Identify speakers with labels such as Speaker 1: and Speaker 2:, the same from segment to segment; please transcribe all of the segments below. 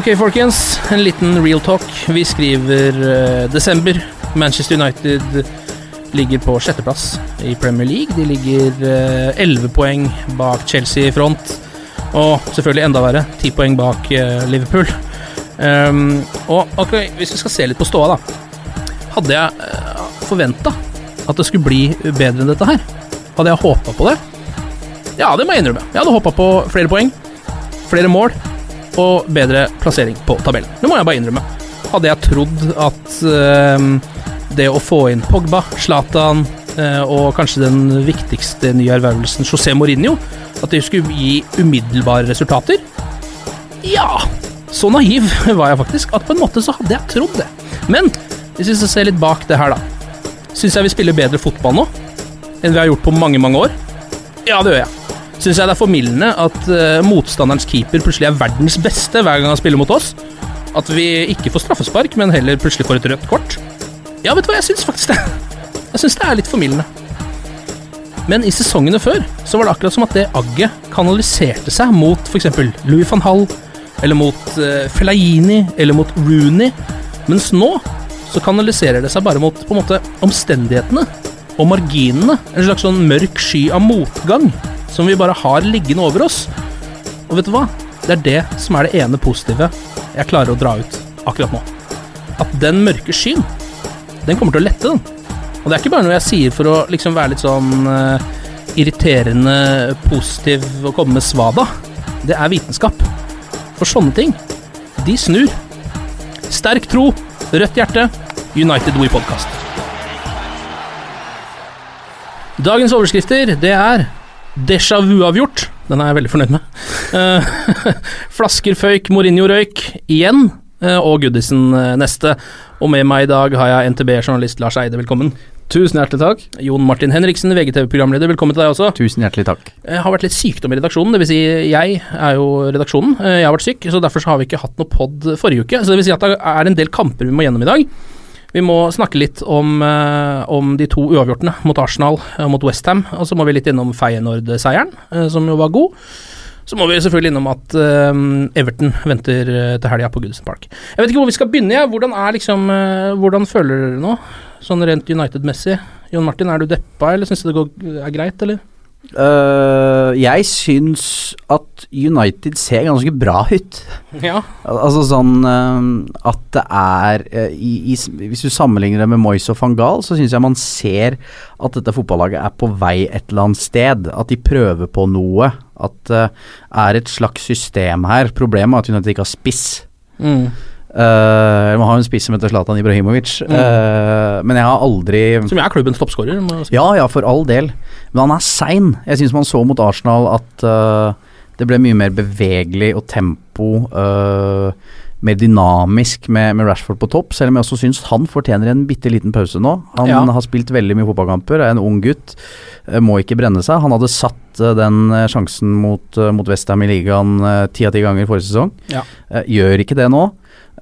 Speaker 1: Ok, folkens. En liten real talk. Vi skriver uh, desember. Manchester United ligger på sjetteplass i Premier League. De ligger elleve poeng bak Chelsea i front. Og selvfølgelig enda verre, ti poeng bak eh, Liverpool. Um, og ok, hvis vi skal se litt på ståa, da. Hadde jeg uh, forventa at det skulle bli bedre enn dette her? Hadde jeg håpa på det? Ja, det må jeg innrømme. Jeg hadde håpa på flere poeng, flere mål og bedre plassering på tabellen. Det må jeg bare innrømme. Hadde jeg trodd at uh, det å få inn Pogba, Zlatan uh, og kanskje den viktigste nye ervervelsen, José Mourinho, at det skulle gi umiddelbare resultater? Ja, så naiv var jeg faktisk at på en måte så hadde jeg trodd det. Men hvis vi skal se litt bak det her, da. Syns jeg vi spiller bedre fotball nå enn vi har gjort på mange, mange år? Ja, det gjør jeg. Syns jeg det er formildende at uh, motstanderens keeper plutselig er verdens beste hver gang han spiller mot oss? At vi ikke får straffespark, men heller plutselig får et rødt kort? Ja, vet du hva, jeg syns faktisk det. Jeg syns det er litt formildende. Men i sesongene før så var det akkurat som at det agget kanaliserte seg mot f.eks. Louis van Hall, eller mot uh, Fellaini, eller mot Rooney. Mens nå så kanaliserer det seg bare mot på en måte omstendighetene og marginene. En slags sånn mørk sky av motgang som vi bare har liggende over oss. Og vet du hva? Det er det som er det ene positive jeg klarer å dra ut akkurat nå. At den mørke skyen, den kommer til å lette, den. Og det er ikke bare noe jeg sier for å liksom være litt sånn uh, irriterende positiv og komme med svada. Det er vitenskap. For sånne ting, de snur. Sterk tro, rødt hjerte, United We Podcast. Dagens overskrifter, det er Déjà vu-avgjort. Den er jeg veldig fornøyd med. Eh, Flasker føyk, Mourinho røyk igjen, eh, og Goodison eh, neste. Og med meg i dag har jeg NTB-journalist Lars Eide, velkommen.
Speaker 2: Tusen hjertelig takk.
Speaker 1: Jon Martin Henriksen, VGTV-programleder, velkommen til deg også.
Speaker 2: Tusen hjertelig takk.
Speaker 1: Jeg har vært litt sykdom i redaksjonen, dvs. Si jeg er jo redaksjonen. Jeg har vært syk, så derfor så har vi ikke hatt noe pod forrige uke. Så det vil si at det er en del kamper vi må gjennom i dag. Vi må snakke litt om, eh, om de to uavgjortene mot Arsenal og mot Westham. Og så må vi litt innom Feyenoord-seieren, eh, som jo var god. Så må vi selvfølgelig innom at eh, Everton venter eh, til helga på Goodison Park. Jeg vet ikke hvor vi skal begynne. Hvordan, liksom, eh, hvordan føler dere nå, sånn rent United-messig? Jon Martin, er du deppa, eller syns du det går, er greit, eller?
Speaker 2: Øh, jeg syns at United ser ganske bra ut.
Speaker 1: Ja.
Speaker 2: Altså sånn uh, at det er uh, i, i, Hvis du sammenligner det med Moyes og van Gaal, så syns jeg man ser at dette fotballaget er på vei et eller annet sted. At de prøver på noe. At det er et slags system her. Problemet er at United ikke har spiss.
Speaker 1: Mm.
Speaker 2: Uh, man har jo en spiss som heter Zlatan Ibrahimovic,
Speaker 1: Mm.
Speaker 2: uh, men jeg har aldri
Speaker 1: Som er klubbens toppskårer. si.
Speaker 2: Ja, ja, for all del. Men han er sein. Jeg syns man så mot Arsenal at uh, det ble mye mer bevegelig og tempo. Uh, mer dynamisk med, med Rashford på topp, selv om jeg også syns han fortjener en bitte liten pause nå. Han
Speaker 1: Ja.
Speaker 2: har spilt veldig mye fotballkamper, er en ung gutt, eh, må ikke brenne seg. Han hadde satt eh, den eh, sjansen mot, mot Westham i ligaen eh, ti av ti ganger forrige sesong.
Speaker 1: Ja.
Speaker 2: Eh, gjør ikke det nå.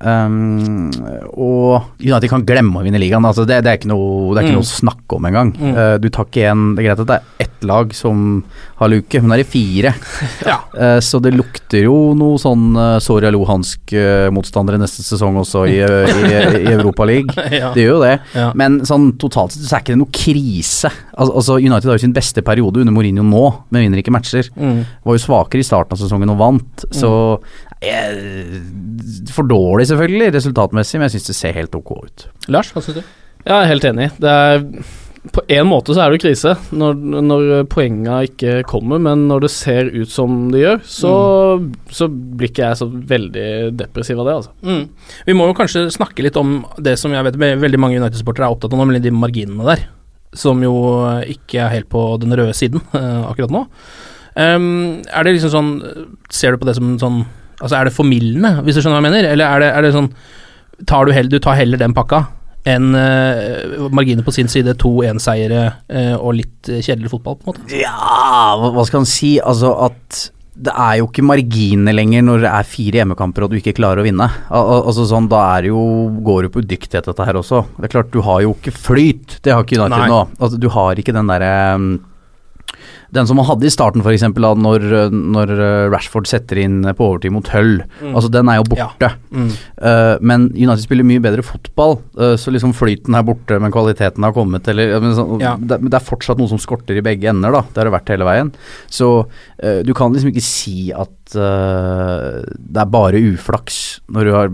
Speaker 2: Um, og United kan glemme å vinne ligaen. Altså det, det er ikke noe, det er ikke
Speaker 1: Mm.
Speaker 2: noe å snakke om engang.
Speaker 1: Mm.
Speaker 2: Uh, du tar ikke en Det er greit at det er ett lag som har luke, men det er i fire.
Speaker 1: Ja.
Speaker 2: uh, så det lukter jo noe sånn uh, Soria Lohansk-motstandere neste sesong også i, i, i Europaligaen.
Speaker 1: Ja.
Speaker 2: Det gjør jo det.
Speaker 1: Ja.
Speaker 2: Men sånn totalt sett så er ikke det noe krise. Al altså United har jo sin beste periode under Mourinho nå, men vinner ikke matcher.
Speaker 1: Mm.
Speaker 2: Var jo svakere i starten av sesongen og vant, så eh, For dårlig, selvfølgelig, resultatmessig, men jeg syns det ser helt ok ut.
Speaker 1: Lars, hva syns du?
Speaker 3: Jeg er helt enig. Det er på en måte så er det krise når, når poenga ikke kommer, men når det ser ut som det gjør, så, så blir ikke jeg så veldig depressiv av det, altså.
Speaker 1: Mm. Vi må jo kanskje snakke litt om det som jeg vet veldig mange United-sportere er opptatt av, nemlig de marginene der. Som jo ikke er helt på den røde siden eh, akkurat nå. Um, er det liksom sånn Ser du på det som sånn Altså er det formildende, hvis du skjønner hva jeg mener? Eller er det, er det sånn tar du, heller, du tar heller den pakka enn uh, marginer på sin side, to enseiere uh, og litt eh, kjedelig fotball, på en måte?
Speaker 2: Ja, hva, skal han si? Altså at det er jo ikke marginer lenger når det er fire hjemmekamper og du ikke klarer å vinne. Al al altså sånn, Da er jo, går det på udyktighet dette her også. Det er klart, du har jo ikke flyt. Det har ikke United
Speaker 1: Nei.
Speaker 2: nå. Altså, du har ikke den derre um, den som man hadde i starten, f.eks., når, når uh, Rashford setter inn på overtid mot Hull.
Speaker 1: Mm.
Speaker 2: Altså, den er jo borte.
Speaker 1: Mm.
Speaker 2: Uh, men United spiller mye bedre fotball, uh, så liksom flyten er borte, men kvaliteten har kommet. Eller, men så,
Speaker 1: Ja.
Speaker 2: det, det er fortsatt noe som skorter i begge ender, da. Det har det vært hele veien. Så uh, du kan liksom ikke si at det er bare uflaks når du har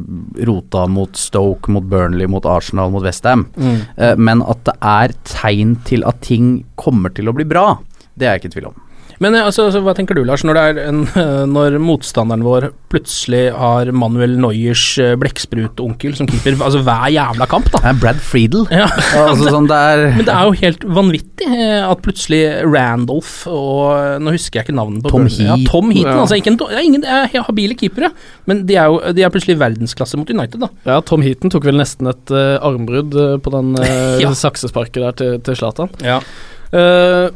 Speaker 2: rota mot Stoke, mot Burnley, mot Arsenal, mot Westham.
Speaker 1: Mm.
Speaker 2: Men at det er tegn til at ting kommer til å bli bra, det er jeg ikke i tvil om.
Speaker 1: Men eh, altså, altså, hva tenker du, Lars, når, det er en, eh, når motstanderen vår plutselig har Manuel Neuers eh, blekksprutonkel som keeper altså hver jævla kamp, da?
Speaker 2: Det er Brad Friedel.
Speaker 1: Ja.
Speaker 2: altså, sånn, det er
Speaker 1: Men det er jo helt vanvittig at plutselig Randolph og Nå husker jeg ikke navnet på
Speaker 2: Tom
Speaker 1: Burnley. Ja,
Speaker 2: Heaton.
Speaker 1: Tom Heaton.
Speaker 3: Ja.
Speaker 1: Altså, ikke en, ja, ingen er habile keepere, men de er jo de er plutselig verdensklasse mot United, da.
Speaker 3: Ja, Tom Heaton tok vel nesten et uh, armbrudd på den uh,
Speaker 1: Ja.
Speaker 3: saksesparket der til, til Zlatan.
Speaker 1: Ja.
Speaker 3: Eh,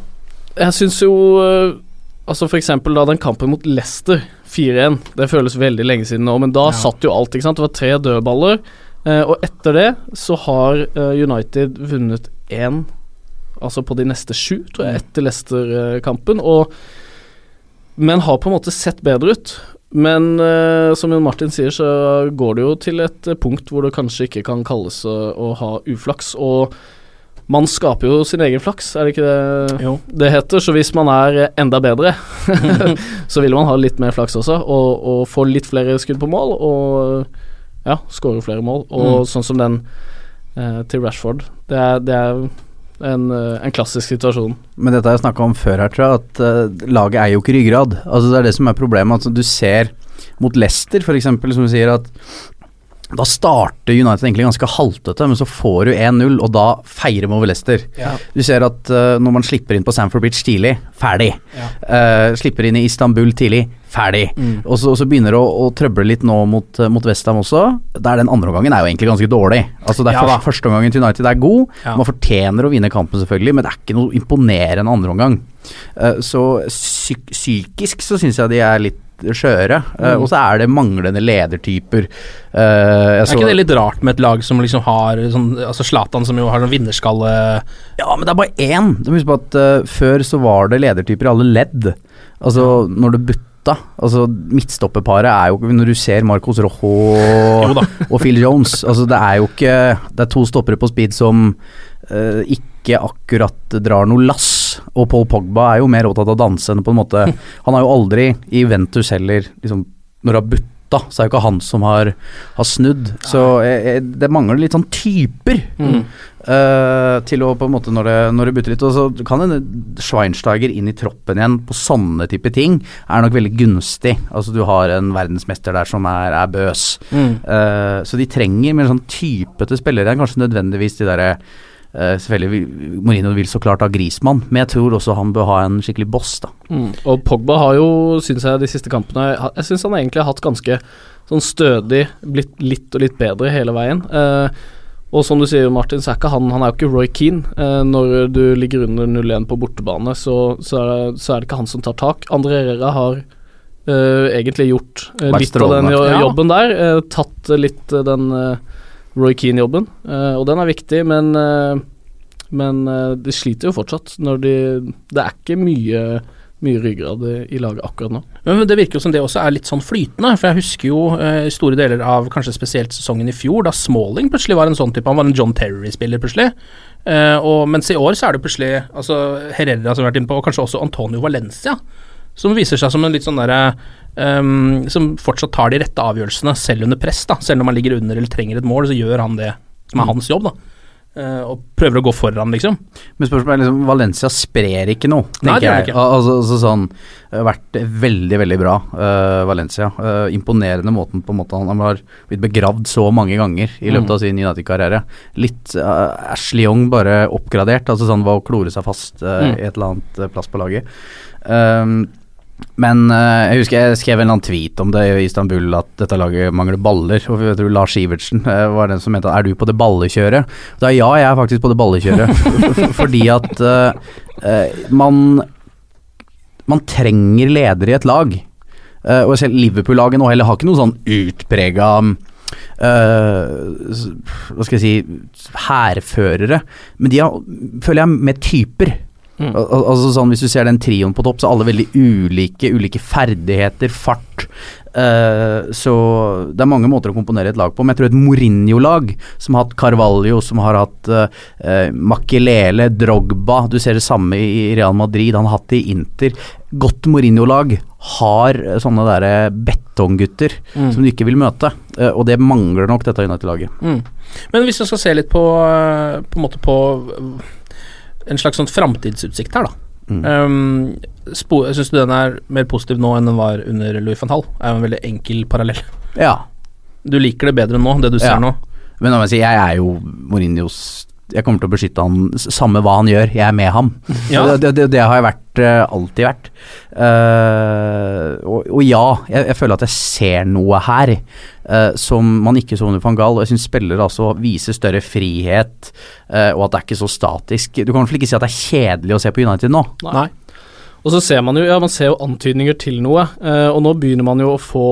Speaker 3: jeg syns jo eh, Altså for eksempel da den kampen mot Leicester 4-1 Det føles veldig lenge siden nå, men da
Speaker 1: Ja.
Speaker 3: satt jo alt. ikke sant Det var tre dødballer, eh, og etter det så har eh, United vunnet én Altså på de neste sju, tror jeg, etter Leicester-kampen. Og Men har på en måte sett bedre ut. Men eh, som Jon Martin sier, så går det jo til et punkt hvor det kanskje ikke kan kalles å, å ha uflaks. Og man skaper jo sin egen flaks, er det ikke det
Speaker 1: Jo.
Speaker 3: det heter? Så hvis man er enda bedre, så vil man ha litt mer flaks også, og, og få litt flere skudd på mål, og ja, skåre flere mål. Og
Speaker 1: Mm.
Speaker 3: sånn som den eh, til Rashford, det er, det er en, eh, en klassisk situasjon.
Speaker 2: Men dette har jeg snakka om før her, tror jeg, at uh, laget er jo ikke ryggrad. Altså Det er det som er problemet. Altså Du ser mot Leicester, f.eks., som du sier, at da starter United egentlig ganske haltete, men så får du 1-0, og da feirer vi over Leicester.
Speaker 1: Ja.
Speaker 2: Du ser at uh, når man slipper inn på Sanford Bridge tidlig, ferdig.
Speaker 1: Ja.
Speaker 2: Uh, slipper inn i Istanbul tidlig, ferdig.
Speaker 1: Mm.
Speaker 2: Og så, og så begynner det å, å trøble litt nå mot, uh, mot Westham også. Der den andre omgangen er jo egentlig ganske dårlig. Altså det er
Speaker 1: Ja.
Speaker 2: Første omgangen til United er god, man fortjener å vinne kampen selvfølgelig, men det er ikke noe imponerende andre omgang. Eh, så psyk psykisk så syns jeg de er litt skjøre. Eh,
Speaker 1: Mm.
Speaker 2: og så er det manglende ledertyper. Uh,
Speaker 1: Er ikke det litt rart med et lag som liksom har sånn Altså Zlatan som jo har sånn vinnerskalle
Speaker 2: Ja, men det er bare én. Du må huske på at uh, før så var det ledertyper i alle ledd. Altså når det butta. Altså Midtstopperparet er jo Når du ser Marcos Rojo
Speaker 1: Jo
Speaker 2: og Phil Jones Altså det er jo ikke Det er to stoppere på speed som eh, ikke akkurat drar noe lass. Og Paul Pogba er jo mer opptatt av å danse enn på en måte Han har jo aldri i Ventus heller liksom, Når det har butta, så er det jo ikke han som har, har snudd. Så jeg, jeg, det mangler litt sånn typer.
Speaker 1: Mm.
Speaker 2: Uh, til å på en måte når det, når det butter litt. Og så kan en Schweinsteiger inn i troppen igjen på sånne type ting er nok veldig gunstig. Altså du har en verdensmester der som er, er bøs.
Speaker 1: Mm.
Speaker 2: Uh, så de trenger mer sånn typete spillere enn kanskje nødvendigvis de derre selvfølgelig vil, Mourinho vil så klart ha Grismann, men jeg tror også han bør ha en skikkelig boss, da.
Speaker 3: Mm. Og Pogba har jo, syns jeg, de siste kampene Jeg syns han egentlig har hatt ganske sånn stødig, blitt litt og litt bedre hele veien. Eh, og som du sier, Martin, så er ikke han Han er jo ikke Roy Keane. Eh, når du ligger under 0-1 på bortebane, så, så, er det, så er det ikke han som tar tak. André Herrera har eh, egentlig gjort eh, litt av den jobben der. eh, tatt litt eh, den eh, Roy Keane-jobben, eh, og den er viktig, men eh, men eh, de sliter jo fortsatt når de Det er ikke mye mye ryggrad i, laget akkurat nå.
Speaker 1: Men det virker jo som det også er litt sånn flytende, for jeg husker jo eh, store deler av kanskje spesielt sesongen i fjor, da Smalling plutselig var en sånn type, han var en John Terry-spiller plutselig. Eh, og mens i år så er det plutselig altså Herrera som har vært inne på, og kanskje også Antonio Valencia, som viser seg som en litt sånn derre um, Som fortsatt tar de rette avgjørelsene, selv under press, da. Selv når man ligger under eller trenger et mål, så gjør han det som er hans jobb, da. Eh, og prøver å gå foran, liksom.
Speaker 2: Men spørsmålet er liksom Valencia sprer ikke noe, tenker
Speaker 1: Nei, det det ikke.
Speaker 2: jeg. Altså, altså sånn Vært veldig, veldig bra, uh, Valencia. Uh, imponerende måten på en måte han har blitt begravd så mange ganger i løpet
Speaker 1: Mm.
Speaker 2: av sin United-karriere. Litt uh, Ashley Young bare oppgradert, altså sånn var å klore seg fast uh,
Speaker 1: Mm.
Speaker 2: i et eller annet eh, plass på laget. Um, men uh, jeg husker jeg skrev en eller annen tweet om det i Istanbul, at dette laget mangler baller. Og jeg tror Lars Sivertsen uh, var den som mente er du på det ballekjøret? Da ja, jeg er faktisk på det ballekjøret. Fordi at uh, eh, man Man trenger ledere i et lag. Eh, og selv Liverpool-laget nå heller har ikke noe sånn utprega hva skal jeg si hærførere. Men de har, føler jeg, med typer.
Speaker 1: Mm.
Speaker 2: Al al altså sånn Hvis du ser den trioen på topp, så er alle veldig ulike. Ulike ferdigheter, fart. Uh, så det er mange måter å komponere et lag på. Men jeg tror et Mourinho-lag, som har hatt Carvalho, som har hatt uh, Makelele, Drogba Du ser det samme i Real Madrid, han har hatt det i Inter. Godt Mourinho-lag har eh, sånne derre betonggutter
Speaker 1: Mm.
Speaker 2: som du ikke vil møte. uh, og det mangler nok dette United-laget.
Speaker 1: Mm. Men hvis vi skal se litt på På en måte på en slags sånn framtidsutsikt her, da.
Speaker 2: Mm.
Speaker 1: Um, spo- Syns du den er mer positiv nå enn den var under Louis van Hall? Er jo en veldig enkel parallell.
Speaker 2: Ja.
Speaker 1: Du liker det bedre nå, det du ser
Speaker 2: Ja.
Speaker 1: nå?
Speaker 2: Men jeg si, jeg er jo Mourinhos Jeg kommer til å beskytte han samme hva han gjør, jeg er med ham.
Speaker 1: Ja.
Speaker 2: Det, det, det, har jeg vært, eh, alltid vært. Uh, og, og ja, jeg, jeg føler at jeg ser noe her uh, som man ikke så under van Gaal. Og jeg syns spillere altså viser større frihet, uh, og at det er ikke så statisk. Du kan vel ikke si at det er kjedelig å se på United nå.
Speaker 1: Nei.
Speaker 3: Og så ser man jo, ja, man ser jo antydninger til noe, og nå begynner man jo å få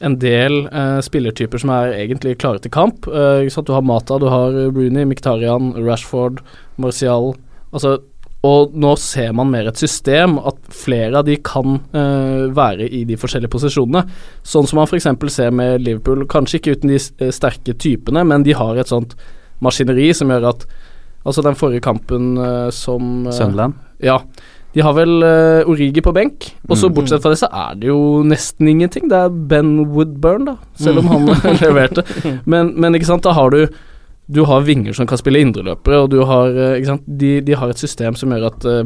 Speaker 3: en del eh, spillertyper som er egentlig klare til kamp. Eh? Du har Mata, du har Rooney, Miktarian, Rashford, Martial. Altså, og nå ser man mer et system, at flere av de kan eh, være i de forskjellige posisjonene. Sånn som man f.eks. ser med Liverpool, kanskje ikke uten de eh, sterke typene, men de har et sånt maskineri som gjør at Altså den forrige kampen eh, som eh,
Speaker 2: Sunderland.
Speaker 3: Ja. De har vel uh, Origi på benk, og så
Speaker 2: Mm.
Speaker 3: bortsett fra det så er det jo nesten ingenting. Det er Ben Woodburn, da, selv om han leverte. Men, men ikke sant, da har du Du har vinger som kan spille indreløpere, og du har eh, Ikke sant, de, de har et system som gjør at eh,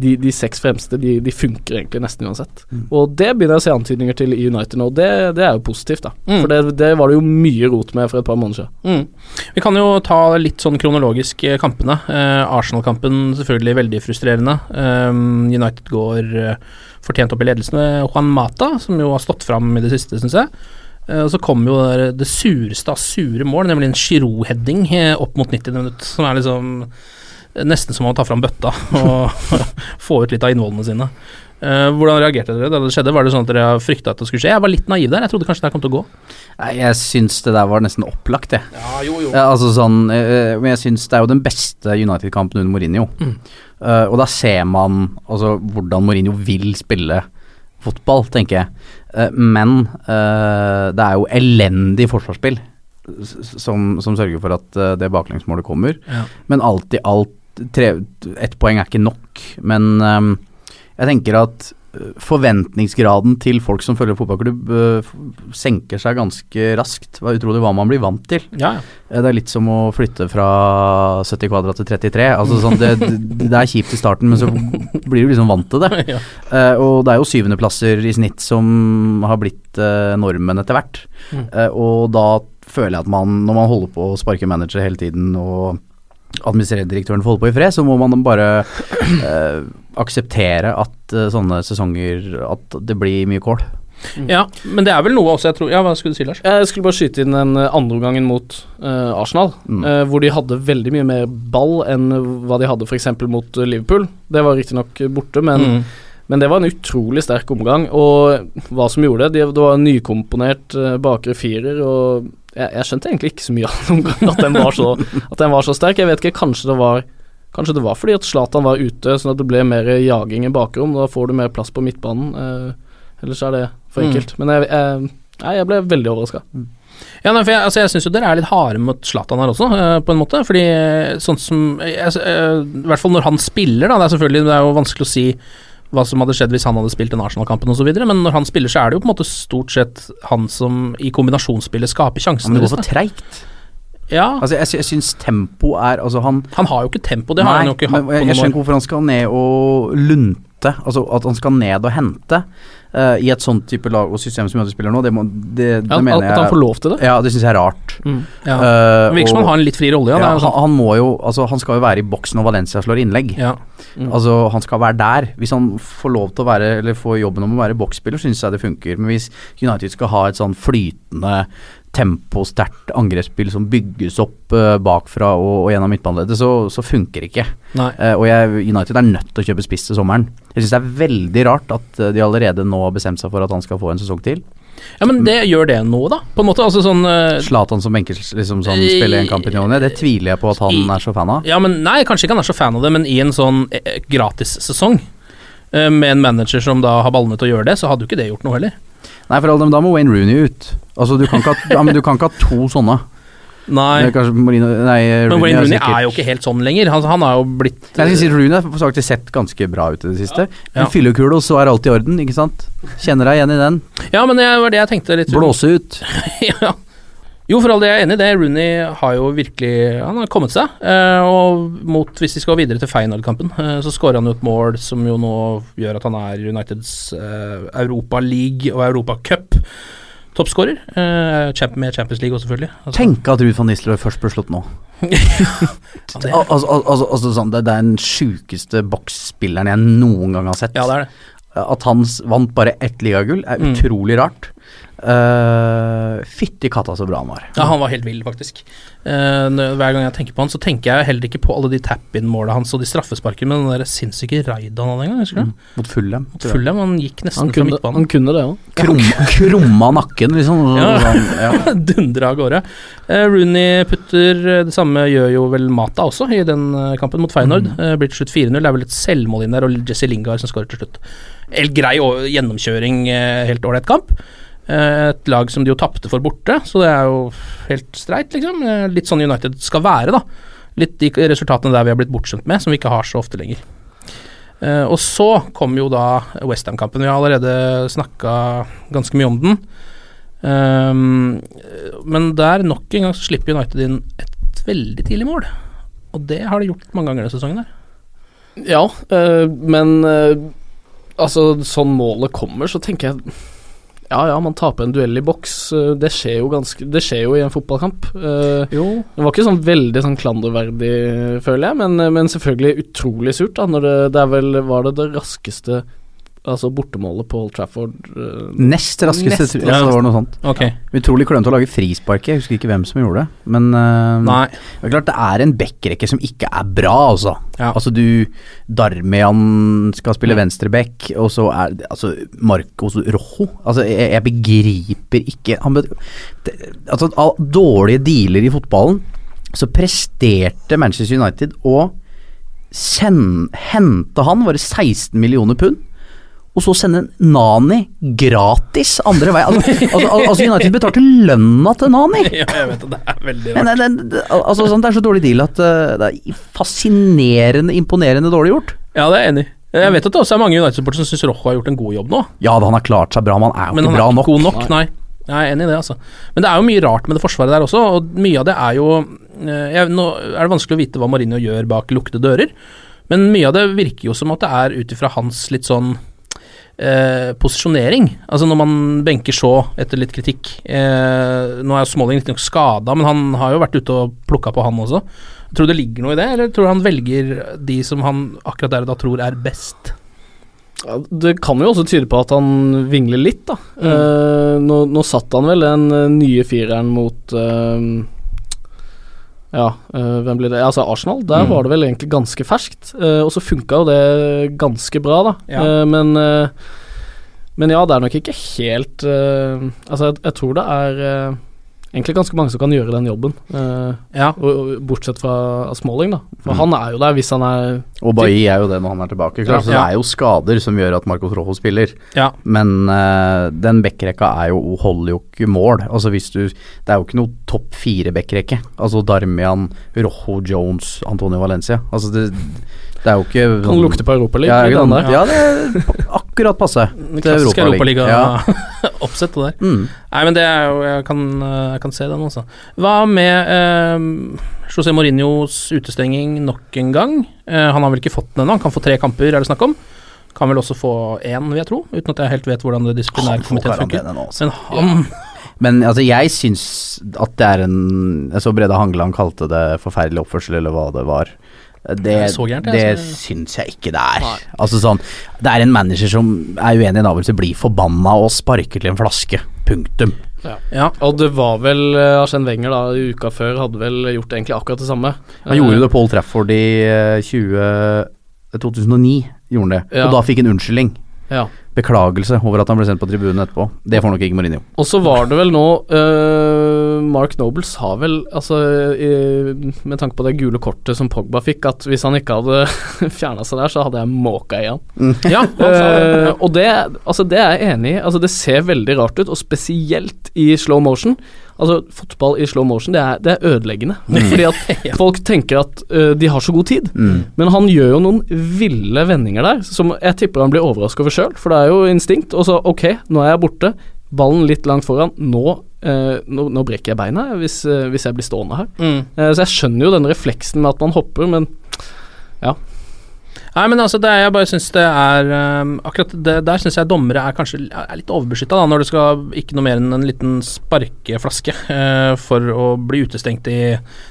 Speaker 3: de, de seks fremste de, de funker egentlig nesten uansett.
Speaker 2: Mm.
Speaker 3: Og det begynner jeg å se antydninger til i United nå, det, det er jo positivt, da.
Speaker 1: Mm.
Speaker 3: For det, det var det jo mye rot med for et par måneder siden.
Speaker 1: Mm. Vi kan jo ta litt sånn kronologisk eh, kampene. Eh, Arsenal-kampen selvfølgelig veldig frustrerende. Eh, United går eh, fortjent opp i ledelsen med Juan Mata, som jo har stått fram i det siste, syns jeg. Eh, og så kommer jo det, det sureste av sure mål, nemlig en Giroud-heading eh, opp mot 90 minutt, som er liksom nesten som å ta fram bøtta og få ut litt av innvollene sine. Uh, hvordan reagerte dere da det skjedde? Var det sånn at dere frykta at det skulle skje? Jeg var litt naiv der, jeg trodde kanskje det kom til å gå.
Speaker 2: Nei, jeg syns det der var nesten opplagt, jeg.
Speaker 1: Ja, jo, jo.
Speaker 2: Altså sånn, uh, men jeg syns det er jo den beste United-kampen under Mourinho.
Speaker 1: Mm.
Speaker 2: Uh, og da ser man altså hvordan Mourinho vil spille fotball, tenker jeg. Eh, men eh, det er jo elendig forsvarsspill som, som sørger for at eh, det baklengsmålet kommer.
Speaker 1: Ja.
Speaker 2: Men alt i alt Ett poeng er ikke nok. Men um, jeg tenker at eh, forventningsgraden til folk som følger fotballklubb, uh, senker seg ganske raskt. Det er utrolig hva man blir vant til.
Speaker 1: Ja, ja.
Speaker 2: Eh, Det er litt som å flytte fra 70 kvadrat til 33. Altså sånn, det, det er kjipt i starten, men så blir du liksom vant til det.
Speaker 1: Ja.
Speaker 2: Uh, og det er jo syvendeplasser i snitt som har blitt uh, normen etter hvert.
Speaker 1: Mm.
Speaker 2: Og da føler jeg at man, når man holder på å sparke manager hele tiden og administrerende direktøren får holde på i fred, så må man bare eh, akseptere at eh, sånne sesonger At det blir mye kål.
Speaker 1: Ja, men det er vel noe også, jeg tror Ja, hva skulle du si, Lars?
Speaker 3: Jeg skulle bare skyte inn den eh, andre omgangen mot uh, Arsenal,
Speaker 2: Mm.
Speaker 3: uh, hvor de hadde veldig mye mer ball enn hva de hadde f.eks. mot Liverpool. Det var riktignok borte, men,
Speaker 1: Mm.
Speaker 3: men det var en utrolig sterk omgang. Og hva som gjorde det, det var en nykomponert uh, bakre firer, og jeg, jeg skjønte egentlig ikke så mye at den, var så, at den var så sterk. Jeg vet ikke, kanskje det var Kanskje det var fordi at Zlatan var ute, sånn at det ble mer jaging i bakrom. Da får du mer plass på midtbanen. Eh, ellers er det for
Speaker 1: Mm.
Speaker 3: enkelt. Men jeg, jeg, nei, jeg ble veldig overraska.
Speaker 1: Ja, nei, for jeg, altså, jeg syns jo dere er litt harde mot Zlatan her også, eh, på en måte. Fordi eh, sånn som jeg, eh, I hvert fall når han spiller, da. Det er selvfølgelig det er jo vanskelig å si hva som hadde skjedd hvis han hadde spilt den Arsenal-kampen osv., men når han spiller, så er det jo på en måte stort sett han som i kombinasjonsspillet skaper sjansene.
Speaker 2: Men det går for treigt.
Speaker 1: Ja,
Speaker 2: Altså, jeg, jeg syns tempo er Altså, han
Speaker 1: han har jo ikke tempo, det har han jo ikke hatt
Speaker 2: på
Speaker 1: på
Speaker 2: år. jeg
Speaker 1: noen
Speaker 2: skjønner hvorfor han skal ned og lunte. Altså at han skal ned og hente uh, i et sånt type lag og system som United spiller nå. Det, må, det, det
Speaker 3: Ja,
Speaker 2: mener jeg
Speaker 3: at han får lov til det.
Speaker 2: Ja, det syns jeg er rart.
Speaker 3: Mm.
Speaker 1: Ja. Uh, virker som han har en litt fri rolle, ja. det
Speaker 2: han, han må jo Altså, han skal jo være i boksen når Valencia slår innlegg.
Speaker 3: Mm.
Speaker 2: Altså, han skal være der. Hvis han får lov til å være Eller får jobben om å være boksspiller, syns jeg det funker. Men hvis United skal ha et sånn flytende, temposterkt angrepsspill som bygges opp uh, bakfra og, og gjennom midtbaneleddet, så, så funker det ikke. Eh, og jeg, United er nødt til å kjøpe spiss til sommeren. Jeg syns det er veldig rart at eh, de allerede nå har bestemt seg for at han skal få en sesong til.
Speaker 1: ja, men det gjør det noe, da? På en måte, altså sånn
Speaker 2: Zlatan uh, som benker, liksom sånn, spiller en kamp i ny og ne, det tviler jeg på at han er så fan av.
Speaker 1: Ja, men Nei, kanskje ikke han er så fan av det, men i en sånn eh, gratissesong uh, med en manager som da har ballene til å gjøre det, så hadde jo ikke det gjort noe heller.
Speaker 2: Nei, for all dem, da må Wayne Rooney ut. Altså, du kan ikke ha, ja, men du kan ikke ha to sånne.
Speaker 1: Nei,
Speaker 2: Marino Nei,
Speaker 1: men Wayne Rooney
Speaker 2: er,
Speaker 1: er jo ikke helt sånn lenger. Han, han har jo blitt
Speaker 2: Jeg skal si Rooney har faktisk sett ganske bra ut i det siste.
Speaker 1: Ja.
Speaker 2: En fyllekule, og så er alt i orden, ikke sant? Kjenner deg igjen i den.
Speaker 1: Ja, men det var det jeg tenkte litt
Speaker 2: Blåse ut.
Speaker 1: ja. Jo, for all det jeg er enig i det. Rooney har jo virkelig Han har kommet seg. Eh, og mot, hvis de skal videre til Feyenoord-kampen, eh, så skårer han jo et mål som jo nå gjør at han er Uniteds eh, Europa League og Europa Cup toppskårer. Eh, med Champions League også, selvfølgelig. Altså,
Speaker 2: Tenk at Ruud van Nistelrooy først ble slått nå. Al altså, al altså, altså sånn, det, det er den sjukeste boksspilleren jeg noen gang har sett.
Speaker 1: ja, det det.
Speaker 2: At han vant bare ett ligagull, er
Speaker 1: Mm.
Speaker 2: utrolig rart. Uh, Fytti katta så bra han var.
Speaker 1: Ja, han var helt vill, faktisk. Uh, hver gang jeg tenker på han, så tenker jeg heller ikke på alle de tap-in-måla hans og de straffesparkene, men den der sinnssyke raiden han hadde en gang, husker du?
Speaker 2: Mot Fulham.
Speaker 1: Mot Fulham, han gikk nesten
Speaker 3: Han
Speaker 1: fra midtbanen.
Speaker 3: han kunne det òg.
Speaker 2: Krum, krumma nakken, liksom.
Speaker 1: Ja.
Speaker 2: Sånn, ja.
Speaker 1: Dundra av gårde. Uh, Rooney putter Det samme gjør jo vel Mata også, i den kampen mot Feyenoord. Eh, blir til slutt 4-0. Det er vel et selvmål inn der, og Jesse Lingard som skårer til slutt. Helt grei gjennomkjøring, helt ålreit kamp. Eh, et lag som de jo tapte for borte, så det er jo helt streit, liksom. Eh, litt sånn United skal være, da. Litt de resultatene der vi har blitt bortskjemt med, som vi ikke har så ofte lenger. Eh, og så kom jo da Westham-kampen. Vi har allerede snakka ganske mye om den. Ehm, men der, nok en gang, så slipper United inn et veldig tidlig mål. Og det har de gjort mange ganger denne sesongen. der.
Speaker 3: Ja, men altså, sånn målet kommer, så tenker jeg Ja ja, man taper en duell i boks. eh, det skjer jo ganske Det skjer jo i en fotballkamp. Eh,
Speaker 1: Jo.
Speaker 3: det var ikke sånn veldig sånn klanderverdig, føler jeg, men, men selvfølgelig utrolig surt, da. Når det, det er vel Var det det raskeste Altså bortemålet på Old Trafford uh,
Speaker 2: Nest raskeste,
Speaker 3: Nest
Speaker 2: tror jeg, det var noe sånt.
Speaker 1: Ok.
Speaker 2: Utrolig klønete å lage frispark. Jeg husker ikke hvem som gjorde det. Men uh,
Speaker 1: Nei.
Speaker 2: det er klart det er en backrekke som ikke er bra, altså.
Speaker 1: Ja.
Speaker 2: Altså du Darmian skal spille venstreback, og så er det altså Marcos Rojo Altså, jeg, jeg begriper ikke han det, Altså, av dårlige dealer i fotballen, så presterte Manchester United å hente han, var det 16 millioner pund? Og så sende Nani gratis andre vei. Altså, altså, altså United betalte lønna til Nani!
Speaker 1: Ja, jeg vet det. Det er veldig rart.
Speaker 2: det, det, det, altså, sånn, det er så dårlig deal at uh, det er fascinerende imponerende dårlig gjort.
Speaker 1: Ja, det er jeg enig i. Jeg vet at det også er mange United-supportere som syns Rojo har gjort en god jobb nå.
Speaker 2: Ja han har klart seg bra, men han er jo
Speaker 1: Men
Speaker 2: ikke
Speaker 1: han
Speaker 2: bra
Speaker 1: er ikke
Speaker 2: nok.
Speaker 1: god nok, nei. Jeg er enig i det, altså. Men det er jo mye rart med det forsvaret der også, og mye av det er jo eh, jeg, Nå er det vanskelig å vite hva Marino gjør bak lukkede dører, men mye av det virker jo som at det er ut ifra hans litt sånn eh, posisjonering. Altså når man benker Shaw etter litt kritikk eh, Nå er jo Smalling riktignok skada, men han har jo vært ute og plukka på han også. Tror du det ligger noe i det, eller tror du han velger de som han akkurat der og da tror er best?
Speaker 3: Ja, det kan jo også tyde på at han vingler litt, da. Eh, nå, nå satt han vel den eh, nye fireren mot eh, Ja, øh, hvem blir det? Altså Arsenal. Der
Speaker 1: Mm.
Speaker 3: var det vel egentlig ganske ferskt. eh, og så funka jo det ganske bra, da.
Speaker 1: Ja.
Speaker 3: Eh, men Men ja, det er nok ikke helt Altså, jeg, jeg tror det er egentlig ganske mange som kan gjøre den jobben. Uh,
Speaker 1: Ja.
Speaker 3: og, og, bortsett fra Smalling, da. For
Speaker 2: Mm.
Speaker 3: han er jo der hvis han er
Speaker 2: Og Bailly er jo det når han er tilbake. Klart, så Det er jo skader som gjør at Marcos Rojo spiller.
Speaker 1: Ja.
Speaker 2: Men uh, den backrekka er jo, holder jo ikke mål. Altså hvis du Det er jo ikke noe topp fire backrekke. Altså Darmian, Rojo, Jones, Antonio Valencia. Altså det, det er jo ikke
Speaker 3: Kan lukte på Europaligaen.
Speaker 2: ja, ja, det akkurat passe. til
Speaker 1: Klassisk
Speaker 2: Europaliga. Ja.
Speaker 1: Europaliga-oppsettet der.
Speaker 2: Mm.
Speaker 1: Nei, men det er jo Jeg kan, jeg kan se den, altså. Hva med eh, José Mourinhos utestenging nok en gang? Eh, han har vel ikke fått den ennå, han kan få tre kamper, er det snakk om. Kan vel også få én, vil jeg tro, uten at jeg helt vet hvordan det disiplinærkomiteen funker. Men han
Speaker 2: Men altså, jeg syns at det er en Jeg så Brede Hangeland kalte det forferdelig oppførsel, eller hva det var. Det,
Speaker 1: Det så gærent, jeg,
Speaker 2: det
Speaker 1: altså.
Speaker 2: syns jeg ikke det er. Altså sånn Det er en manager som er uenig i en avgjørelse, blir forbanna og sparker til en flaske. Punktum.
Speaker 1: Ja.
Speaker 3: Og det var vel Arsen Wenger da uka før hadde vel gjort egentlig akkurat det samme.
Speaker 2: Han gjorde jo det Paul Trafford i eh, 20, 2009, gjorde han det.
Speaker 3: Ja.
Speaker 2: Og da fikk han unnskyldning.
Speaker 3: Ja.
Speaker 2: Beklagelse over at han ble sendt på tribunen etterpå. Det får nok ikke Mourinho.
Speaker 3: Og så var det vel nå uh, Mark Noble sa vel, altså i, med tanke på det gule kortet som Pogba fikk, at hvis han ikke hadde fjerna seg der, så hadde jeg måka i han.
Speaker 1: Ja, han det.
Speaker 3: Eh, og det, altså det er jeg enig i. Altså det ser veldig rart ut, og spesielt i slow motion. Altså Fotball i slow motion, det er, det er ødeleggende. Fordi at folk tenker at uh, de har så god tid. Men han gjør jo noen ville vendinger der, som jeg tipper han blir overraska over sjøl. For det er jo instinkt. Og så ok, nå er jeg borte. Ballen litt langt foran. Nå, uh, nå, nå brekker jeg beina hvis, uh, hvis jeg blir stående her.
Speaker 1: Mm.
Speaker 3: Eh, så jeg skjønner jo den refleksen med at man hopper, men
Speaker 1: Nei, men altså, det er, jeg bare syns det er um, Akkurat det, der syns jeg dommere er kanskje er litt overbeskytta, da, når du skal ikke noe mer enn en liten sparkeflaske uh, for å bli utestengt i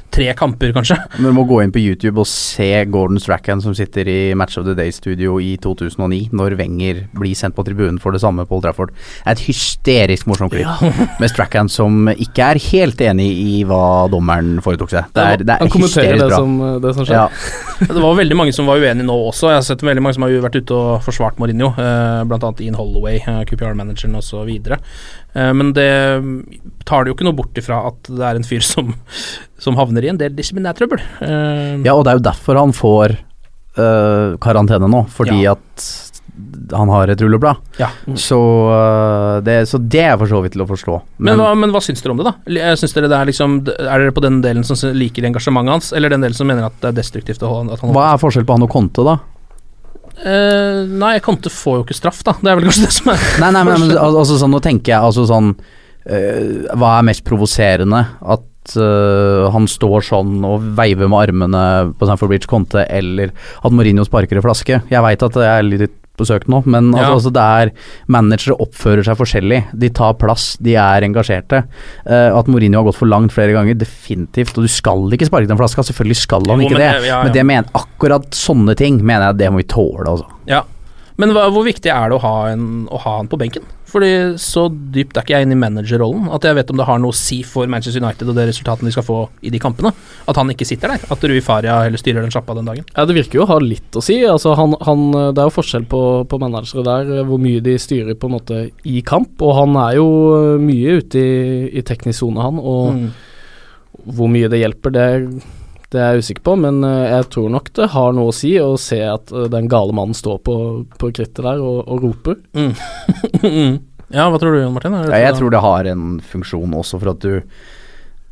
Speaker 1: tre kamper, kanskje.
Speaker 2: Men du må gå inn på YouTube og se Gordon Strachan som sitter i Match of the Day-studio i 2009, når Wenger blir sendt på tribunen for det samme Paul Trafford. Det er et hysterisk morsomt klipp med Strachan som ikke er helt enig i hva dommeren foretok seg. Det er, det er
Speaker 3: han kommenterer
Speaker 2: hysterisk
Speaker 3: det
Speaker 2: bra.
Speaker 3: som, det som skjer.
Speaker 2: Ja.
Speaker 1: Det var veldig mange som var uenige nå også. Jeg har sett veldig mange som har vært ute og forsvart Mourinho, eh, bl.a. Ian Holloway, eh, QPR-manageren osv. Eh, men det tar det jo ikke noe bort ifra at det er en fyr som, som havner i en del disiplinærtrøbbel. Eh,
Speaker 2: ja, og det er jo derfor han får øh, karantene nå, fordi
Speaker 1: Ja.
Speaker 2: at han har et rulleblad.
Speaker 1: Ja.
Speaker 2: Så, øh, det, så det er for så vidt til å forstå.
Speaker 1: Men, hva, men hva syns dere om det, da? Eh, Syns dere det Er liksom Er dere på den delen som liker engasjementet hans, eller den delen som mener at det er destruktivt å, at han
Speaker 2: hva er forskjell på han og Conte, da?
Speaker 1: Uh, Nei, Conte får jo ikke straff, da. Det er vel kanskje det som er
Speaker 2: Nei, nei, men, men altså sånn, nå tenker jeg altså sånn uh, Hva er mest provoserende? At uh, han står sånn og veiver med armene på Sanford Bridge Conte, eller at Mourinho sparker i flaske? Jeg veit at det er litt på søk nå, men altså,
Speaker 1: Ja.
Speaker 2: altså det er managere oppfører seg forskjellig. De tar plass, de er engasjerte. Uh, at Mourinho har gått for langt flere ganger, definitivt. Og du skal ikke sparke den flaska, selvfølgelig skal han
Speaker 1: Jo,
Speaker 2: ikke
Speaker 1: men
Speaker 2: det.
Speaker 1: det- ja, ja.
Speaker 2: Men det mener, akkurat sånne ting mener jeg det må vi tåle, altså.
Speaker 1: Ja. Men hva, hvor viktig er det å ha, en, å ha han på benken? Fordi så dypt er ikke jeg inne i managerrollen at jeg vet om det har noe å si for Manchester United og det resultatene de skal få i de kampene. At han ikke sitter der. At Rui Faria heller styrer den sjappa den dagen.
Speaker 3: Ja, Det virker jo å ha litt å si. Altså, han, han, det er jo forskjell på, på managere der, hvor mye de styrer på en måte i kamp. Og han er jo eh, mye ute i, i teknisk sone, han. Og
Speaker 1: Mm.
Speaker 3: hvor mye det hjelper, det, det er jeg usikker på. Men eh, jeg tror nok det har noe å si å se at eh, den gale mannen står på, på krittet der og, og roper.
Speaker 1: ja, hva tror du, Jon Martin?
Speaker 2: Ja, jeg tror det har en funksjon også for at du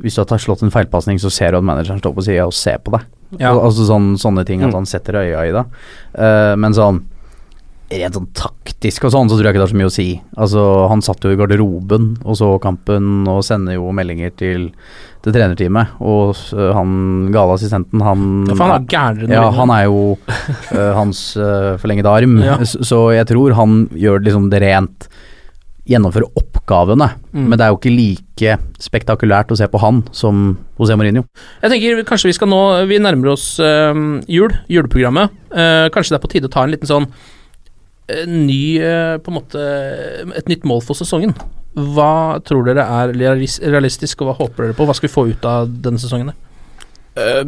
Speaker 2: Hvis du har slått en feilpasning, så ser du at manageren står på sida og ser på deg.
Speaker 1: Ja.
Speaker 2: Al altså sånn, sånne ting, at
Speaker 3: Mm.
Speaker 2: han setter øya i det. Uh, men sånn rent sånn taktisk og sånn, så tror jeg ikke det har så mye å si. Altså, han satt jo i garderoben og så kampen og sender jo meldinger til, til trenerteamet. Og øh, han gale assistenten, han
Speaker 1: Ja, han er gærnere
Speaker 2: Ja, han er jo uh, hans uh, forlengede arm,
Speaker 1: Ja.
Speaker 2: så, jeg tror han gjør liksom det rent Gjennomføre oppgavene,
Speaker 1: Mm.
Speaker 2: men det er jo ikke like spektakulært å se på han som José Mourinho.
Speaker 1: Jeg tenker kanskje vi skal nå Vi nærmer oss eh, jul, juleprogrammet. Uh, kanskje det er på tide å ta en liten sånn ny eh, På en måte Et nytt mål for sesongen. Hva tror dere er realistisk, og hva håper dere på? Hva skal vi få ut av denne sesongen?
Speaker 3: Eh,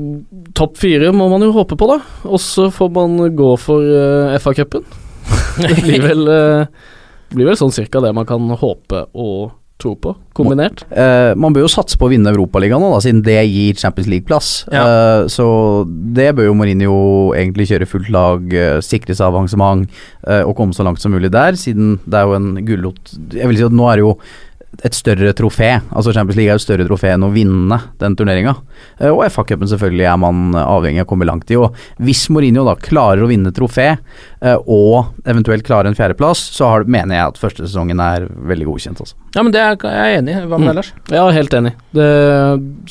Speaker 3: Topp fire må man jo håpe på, da. Og så får man gå for eh, FA-cupen. Det blir vel, eh, blir vel sånn cirka det man kan håpe og tro på, kombinert.
Speaker 2: Eh, man bør jo satse på å vinne Europaligaen nå, da, siden det gir Champions League-plass. Eh, så det bør jo Mourinho egentlig kjøre fullt lag, eh, sikre seg avansement eh, og komme så langt som mulig der, siden det er jo en gullot Jeg vil si at nå er det jo et større trofé. Altså Champions League er jo et større trofé enn å vinne den turneringa. Eh, og FA-cupen selvfølgelig er man avhengig av å komme langt i. Og hvis Mourinho da klarer å vinne trofé, eh, og eventuelt klarer en fjerdeplass, så har, mener jeg at første sesongen er veldig godkjent. Også.
Speaker 1: Ja, men det er jeg er enig i. Hva med mm. ellers?
Speaker 3: Ja, helt enig. Det,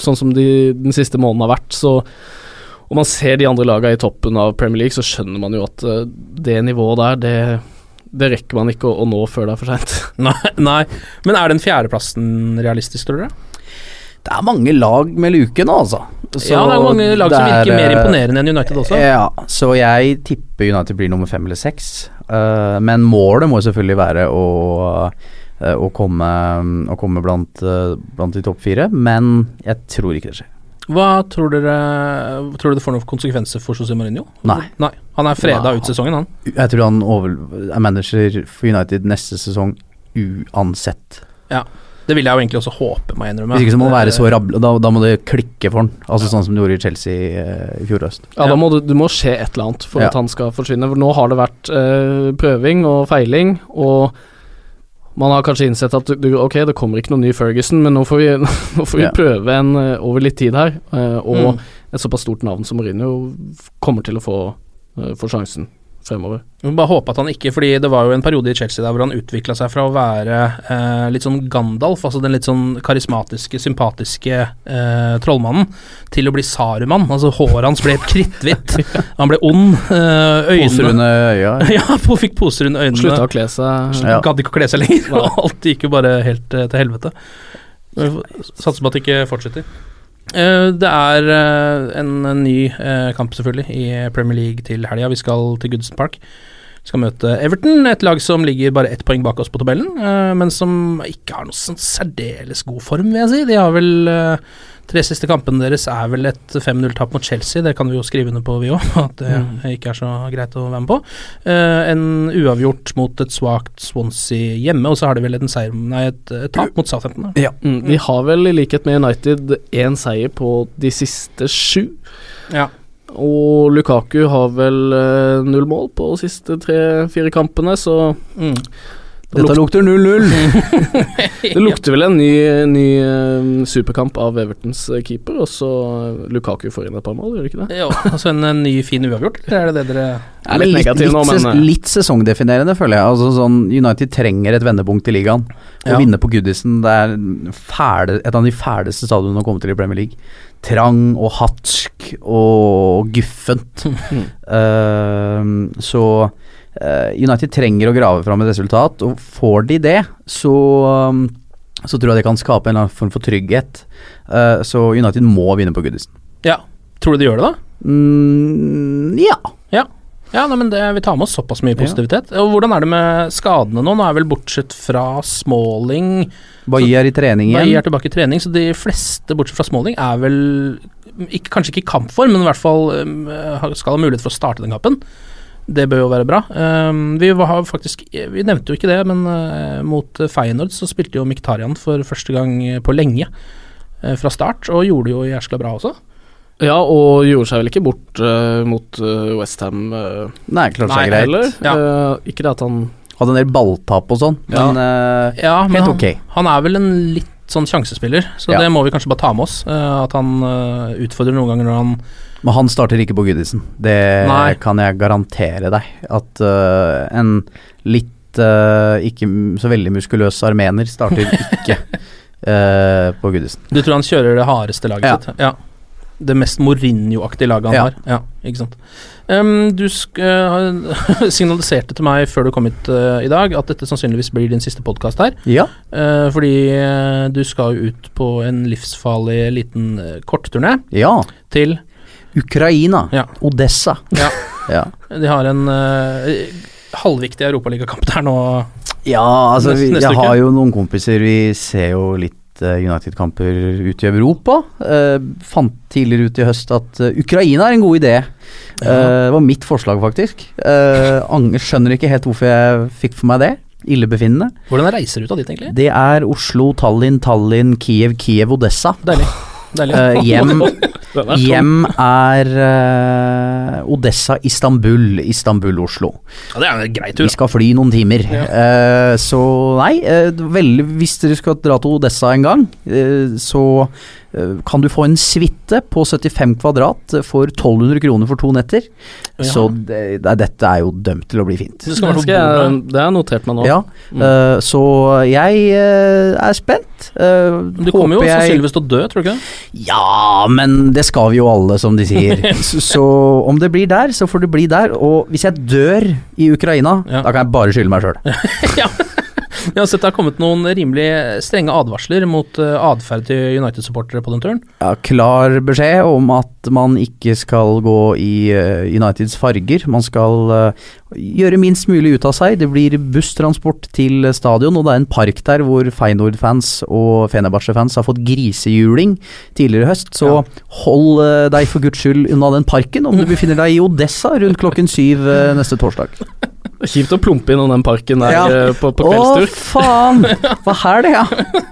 Speaker 3: sånn som de, den siste måneden har vært, så Om man ser de andre lagene i toppen av Premier League, så skjønner man jo at eh, det nivået der, det, det rekker man ikke å, å nå før det er for seint.
Speaker 1: Nei, nei. Men er den fjerdeplassen realistisk, tror dere?
Speaker 2: Det er mange lag med luke nå, altså. Så
Speaker 1: ja, det er mange lag som
Speaker 2: er,
Speaker 1: virker mer
Speaker 2: eh,
Speaker 1: imponerende enn United også.
Speaker 2: Ja, så jeg tipper United blir nummer fem eller seks. Uh, men målet må selvfølgelig være å, uh, å komme, å komme blant, uh, blant de topp fire, men jeg tror ikke det skjer.
Speaker 1: Hva tror dere Tror dere det får noen konsekvenser for José Mourinho?
Speaker 2: Nei.
Speaker 1: Han er freda
Speaker 2: Nei.
Speaker 1: ut sesongen, han.
Speaker 2: Jeg tror han over, er manager for United neste sesong uansett.
Speaker 1: Ja. Det vil jeg jo egentlig også håpe, må jeg innrømme.
Speaker 2: Hvis ikke så må det være så rable, da, da må det klikke for han. Altså sånn som det gjorde i Chelsea eh, i fjor høst.
Speaker 3: Ja, da må det, det må skje et eller annet for
Speaker 2: Ja.
Speaker 3: at han skal forsvinne. For nå har det vært eh, prøving og feiling, og man har kanskje innsett at du, ok, det kommer ikke noen ny Ferguson, men nå får vi, nå får vi
Speaker 2: yeah.
Speaker 3: prøve en eh, over litt tid her. eh, og
Speaker 1: Mm.
Speaker 3: et såpass stort navn som Mourinho kommer til å få, eh, få sjansen fremover.
Speaker 1: Vi må bare håpe at han ikke Fordi det var jo en periode i Chelsea der hvor han utvikla seg fra å være eh, litt sånn Gandalf, altså den litt sånn karismatiske, sympatiske eh, trollmannen, til å bli Saruman. Altså håret hans ble kritthvitt. Han ble ond. Eh,
Speaker 2: Poser under øya.
Speaker 1: Ja, fikk poser under øynene.
Speaker 3: Slutta å kle seg.
Speaker 2: Ja.
Speaker 1: Gadd ikke å kle seg lenger, og alt gikk jo bare helt eh, til helvete. Satser på at det ikke fortsetter. Eh, det er eh, en, ny eh, kamp, selvfølgelig, i Premier League til helga. Vi skal til Goodson Park. Skal møte Everton, et lag som ligger bare ett poeng bak oss på tabellen, eh, men som ikke har noe sånn særdeles god form, vil jeg si. De har vel eh, Tre siste kampene deres er vel et 5-0-tap mot Chelsea, det kan vi jo skrive under på, vi òg, at det ikke er så greit å være med på. Eh, en uavgjort mot et svakt Swansea hjemme, og så har de vel en seier Nei, et, et tap mot Southampton.
Speaker 2: Ja.
Speaker 3: Mm, de har vel, i likhet med United, én seier på de siste sju.
Speaker 1: Ja.
Speaker 3: Og Lukaku har vel eh, null mål på de siste tre-fire kampene, så
Speaker 1: Mm.
Speaker 2: Dette lukter 0-0.
Speaker 3: det lukter vel en ny, ny eh, superkamp av Evertons eh, keeper, og så eh, Lukaku får inn et par mål, gjør det ikke det?
Speaker 1: Ja, altså en, en ny, fin uavgjort, eller er det det dere
Speaker 3: er litt
Speaker 2: litt,
Speaker 3: nå,
Speaker 2: litt,
Speaker 3: men
Speaker 2: litt sesongdefinerende, føler jeg. Altså, sånn, United trenger et vendepunkt i ligaen. Å
Speaker 1: Ja.
Speaker 2: vinne på Goodison det er fæle, et av de fæleste stadionene å komme til i Premier League. Trang og hatsk og guffent. uh, så United trenger å grave fram et resultat, og får de det, så um, så tror jeg det kan skape en eller annen form for trygghet. Eh, så United må vinne på Goodison.
Speaker 1: Ja. Tror du de gjør det, da?
Speaker 2: Mm, ja.
Speaker 1: Ja. Ja, nei, men det, Vi tar med oss såpass mye
Speaker 2: Ja.
Speaker 1: positivitet. Og Hvordan er det med skadene nå? Nå er vel bortsett fra Smalling
Speaker 2: Bailly er i trening
Speaker 1: Bailly
Speaker 2: igjen.
Speaker 1: er tilbake i trening, så de fleste, bortsett fra Smalling, er vel ikke, kanskje ikke i kampform, men i hvert fall um, skal ha mulighet for å starte den kampen. Det bør jo være bra. Um, vi var faktisk Vi nevnte jo ikke det, men uh, mot Feyenoord så spilte jo Miktarian for første gang på lenge uh, fra start, og gjorde jo jæskla bra også.
Speaker 3: Ja, og gjorde seg vel ikke bort uh, mot uh, Westham uh,
Speaker 2: Nei, klart seg greit.
Speaker 3: heller.
Speaker 1: Ja.
Speaker 3: Uh, ikke det at han
Speaker 2: Hadde en del balltap og sånn,
Speaker 1: Ja.
Speaker 2: men uh,
Speaker 1: Ja, men
Speaker 2: helt
Speaker 1: han,
Speaker 2: ok.
Speaker 1: han er vel en litt sånn sjansespiller, så
Speaker 2: Ja.
Speaker 1: det må vi kanskje bare ta med oss. eh, at han eh, utfordrer noen ganger når han
Speaker 2: Men han starter ikke på Goodison. Det
Speaker 1: Nei.
Speaker 2: kan jeg garantere deg. At uh, en litt uh, ikke så veldig muskuløs armener starter ikke uh, på Goodison.
Speaker 1: Du tror han kjører det hardeste laget
Speaker 2: Ja.
Speaker 1: sitt? Ja. Det mest Mourinho-aktige laget han
Speaker 2: Ja.
Speaker 1: har. Ja, ikke sant. Um, du eh, signaliserte til meg før du kom hit uh, i dag at dette sannsynligvis blir din siste podkast her.
Speaker 2: Ja.
Speaker 1: Uh, fordi du skal jo ut på en livsfarlig liten uh, kortturné
Speaker 2: Ja.
Speaker 1: til
Speaker 2: Ukraina.
Speaker 1: Ja.
Speaker 2: Odessa.
Speaker 1: Ja.
Speaker 2: Ja.
Speaker 1: De har en uh, halvviktig europaligakamp der nå.
Speaker 2: Ja, altså vi, jeg har jo noen kompiser Vi ser jo litt eh, United-kamper ute i Europa. Eh, fant tidligere ut i høst at eh, Ukraina er en god idé. Eh, det var mitt forslag, faktisk. Anger, skjønner ikke helt hvorfor jeg fikk for meg det. Illebefinnende.
Speaker 1: Hvordan reiser du ut av dit, egentlig?
Speaker 2: Det er Oslo, Tallinn, Tallinn, Kiev, Kiev, Odessa.
Speaker 1: Deilig. Deilig.
Speaker 2: Hjem,
Speaker 3: er
Speaker 2: hjem er uh, Odessa, Istanbul, Istanbul, Oslo.
Speaker 1: Ja, det er en grei tur.
Speaker 2: Vi skal fly noen timer. Eh, så nei, uh, vel, hvis dere skal dra til Odessa en gang, eh, så eh, kan du få en suite på 75 kvadrat for 1200 kroner for to netter.
Speaker 1: Ja.
Speaker 2: Så det, det, dette er jo dømt til å bli fint.
Speaker 1: Det skal
Speaker 3: Det, skal jeg, det har jeg notert meg nå.
Speaker 2: Ja, eh, så jeg uh, er spent. Uh,
Speaker 1: Du kommer jo sannsynligvis til å dø, tror du ikke det?
Speaker 2: ja, men det skal vi jo alle, som de sier. så, så om det blir der, så får det bli der. Og hvis jeg dør i Ukraina,
Speaker 1: Ja.
Speaker 2: da kan jeg bare skylde meg sjøl.
Speaker 1: ja. Jeg så det har kommet noen rimelig strenge advarsler mot uh, atferd til United-supportere på den turen.
Speaker 2: Ja, klar beskjed om at man ikke skal gå i eh, Uniteds farger. Man skal eh, gjøre minst mulig ut av seg. Det blir busstransport til stadion, og det er en park der hvor Feyenoord-fans og Fenerbahçe-fans har fått grisehjuling tidligere i høst. Så hold eh, deg for guds skyld unna den parken om du befinner deg i Odessa rundt klokken syv eh, neste torsdag.
Speaker 3: Kjipt å plumpe innom den parken der
Speaker 2: Ja.
Speaker 3: på, på, kveldstur.
Speaker 2: Å, faen! Hva er det, ja?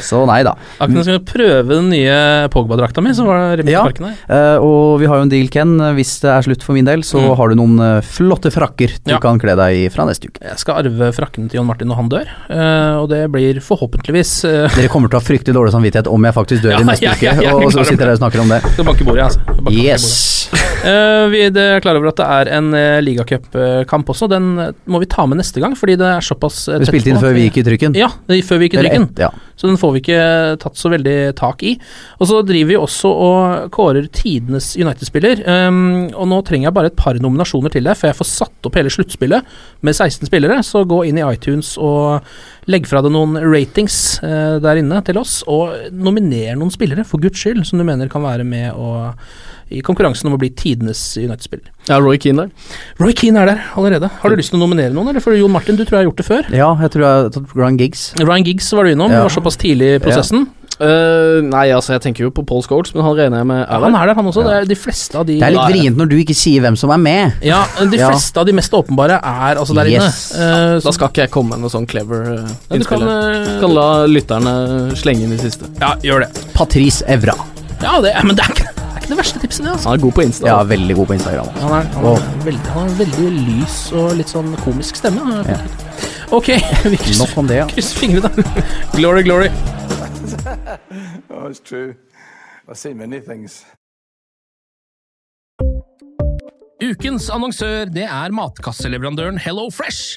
Speaker 2: Så nei da.
Speaker 1: Akkurat jeg skulle prøve den nye Pogba-drakta mi, så var det rimelig
Speaker 2: Ja.
Speaker 1: parken her.
Speaker 2: Uh, og vi har jo en deal, Ken. Hvis det er slutt for min del, så
Speaker 1: Mm.
Speaker 2: har du noen eh, flotte frakker du
Speaker 1: Ja.
Speaker 2: kan kle deg i fra neste uke.
Speaker 1: Jeg skal arve frakken til John Martin når han dør, uh, og det blir forhåpentligvis
Speaker 2: Dere kommer til å ha fryktelig dårlig samvittighet om jeg faktisk dør
Speaker 1: Ja,
Speaker 2: i neste
Speaker 1: ja,
Speaker 2: uke,
Speaker 1: ja,
Speaker 2: og så sitter dere og snakker om det.
Speaker 1: Skal banke bordet, altså. Banke bordet.
Speaker 2: Yes.
Speaker 1: Eh, vi er klar over at det er en uh, ligacupkamp også. Den må vi ta med neste gang, fordi det er såpass uh,
Speaker 2: Vi spilte inn før vi gikk i trykken.
Speaker 1: Ja, før vi gikk i trykken.
Speaker 2: ja.
Speaker 1: Så den får vi ikke tatt så veldig tak i. Og så driver vi også og kårer tidenes United-spiller. Um, og nå trenger jeg bare et par nominasjoner til deg, for jeg får satt opp hele sluttspillet med 16 spillere. Så gå inn i iTunes og legg fra deg noen ratings uh, der inne til oss, og nominer noen spillere, for guds skyld, som du mener kan være med og, i konkurransen om å bli tidenes United-spiller.
Speaker 3: Ja, Roy Keane der.
Speaker 1: Roy Keane er der allerede. Har du lyst til å nominere noen, eller? For Jon Martin, du tror jeg har gjort det før.
Speaker 2: Ja, jeg tror jeg har tatt Ryan Giggs.
Speaker 1: Ryan Giggs var du innom,
Speaker 2: Ja.
Speaker 1: var såpass tidlig i prosessen.
Speaker 3: Eh, nei, altså, jeg tenker jo på Paul Scholes, men han regner jeg med
Speaker 1: Ja, han er der, han også. Det er de fleste av de
Speaker 2: Det er litt vrient når du ikke sier hvem som er med.
Speaker 1: Ja, de
Speaker 2: Ja.
Speaker 1: fleste av de mest åpenbare er altså der
Speaker 2: Yes.
Speaker 1: inne. Eh,
Speaker 3: Da skal ikke jeg komme med noe sånn clever uh,
Speaker 1: Ja, du kan, eh,
Speaker 3: Kan la lytterne slenge inn de siste.
Speaker 1: ja, gjør det.
Speaker 2: Patrice Evra.
Speaker 1: Ja, det, men det er, ikke, er ikke det verste tipset, det. altså
Speaker 3: Han er god på Insta.
Speaker 2: Ja, veldig god på Instagram.
Speaker 1: Han er, han, er veldig, han har en veldig lys og litt sånn komisk stemme.
Speaker 2: Ja.
Speaker 1: Ok, vi krysser,
Speaker 2: Nok om det, ja.
Speaker 1: krysser fingrene. glory, glory.
Speaker 4: Oh, it's true. I've seen many things.
Speaker 1: Ukens annonsør det er matkasseleverandøren Hello Fresh.